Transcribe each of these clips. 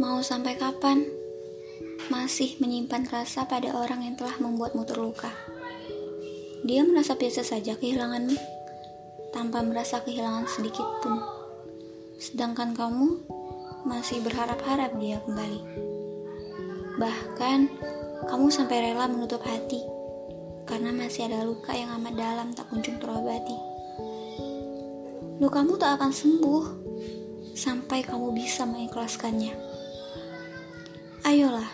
Mau sampai kapan masih menyimpan rasa pada orang yang telah membuatmu terluka? Dia merasa biasa saja kehilanganmu, tanpa merasa kehilangan sedikit pun. Sedangkan kamu masih berharap-harap dia kembali. Bahkan, kamu sampai rela menutup hati karena masih ada luka yang amat dalam tak kunjung terobati. Lukamu tak akan sembuh sampai kamu bisa mengikhlaskannya. Ayolah,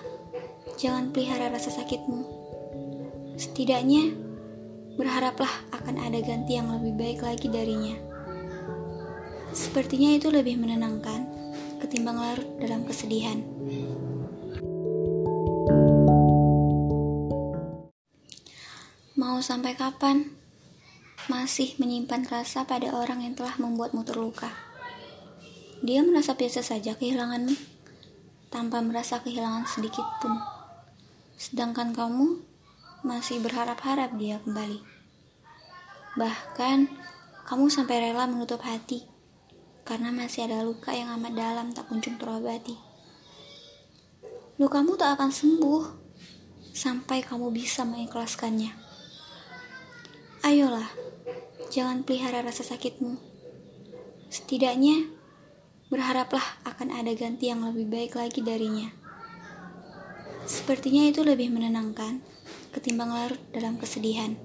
jangan pelihara rasa sakitmu. Setidaknya, berharaplah akan ada ganti yang lebih baik lagi darinya. Sepertinya itu lebih menenangkan ketimbang larut dalam kesedihan. Mau sampai kapan masih menyimpan rasa pada orang yang telah membuatmu terluka? Dia merasa biasa saja kehilanganmu, tanpa merasa kehilangan sedikit pun. Sedangkan kamu masih berharap-harap dia kembali. Bahkan, kamu sampai rela menutup hati karena masih ada luka yang amat dalam tak kunjung terobati. Lukamu tak akan sembuh sampai kamu bisa mengikhlaskannya. Ayolah, jangan pelihara rasa sakitmu. Setidaknya, berharaplah akan ada ganti yang lebih baik lagi darinya. Sepertinya itu lebih menenangkan ketimbang larut dalam kesedihan.